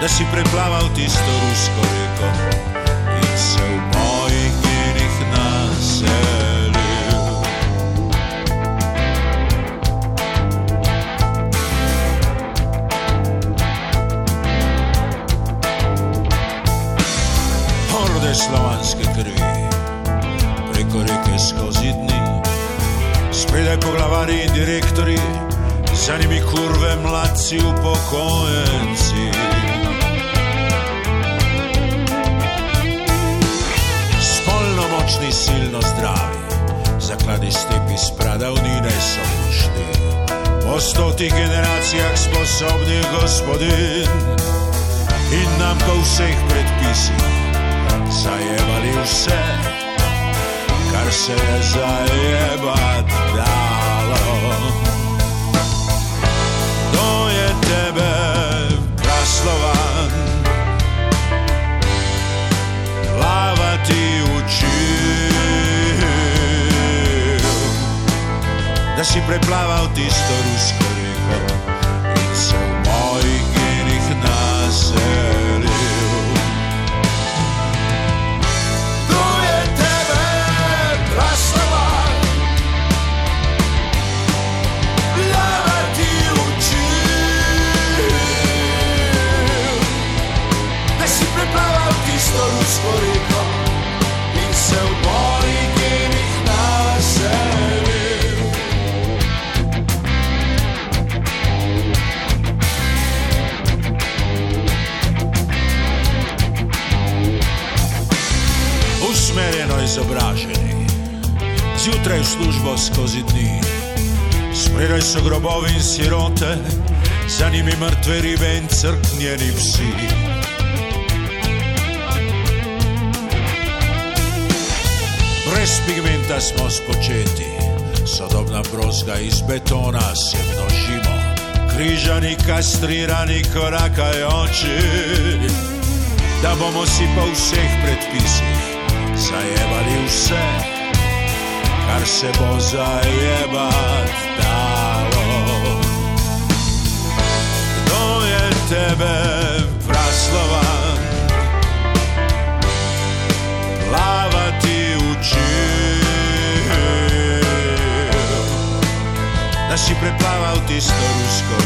da si preplaval tisto rusko reko in se v mojih genih naselil. Horde slovanske krvi, preko reke skozi dni, spredaj poglavari in direktori, za njimi kurve mladci upokojenci. Stepi spradavnine so ušli. Po stotih generacijah sposobnih gospodin in nam po vseh predpisih zajebali vse, kar se je zajebat da si preplaval tisto rusko izobraženi, zjutraj v službo skozi dni, spredaj so grobovi in sirote, za njimi mrtve ribe in crknjeni psi. Brez pigmenta smo spočeti, sodobna brozga iz betona se množimo, križani, kastrirani, korakajoči da bomo si po vseh predpisih zajebali u se Kar se bo zajebat dalo. Kdo je tebe praslova? Lava ti uči. Da si preplavao ti sto rusko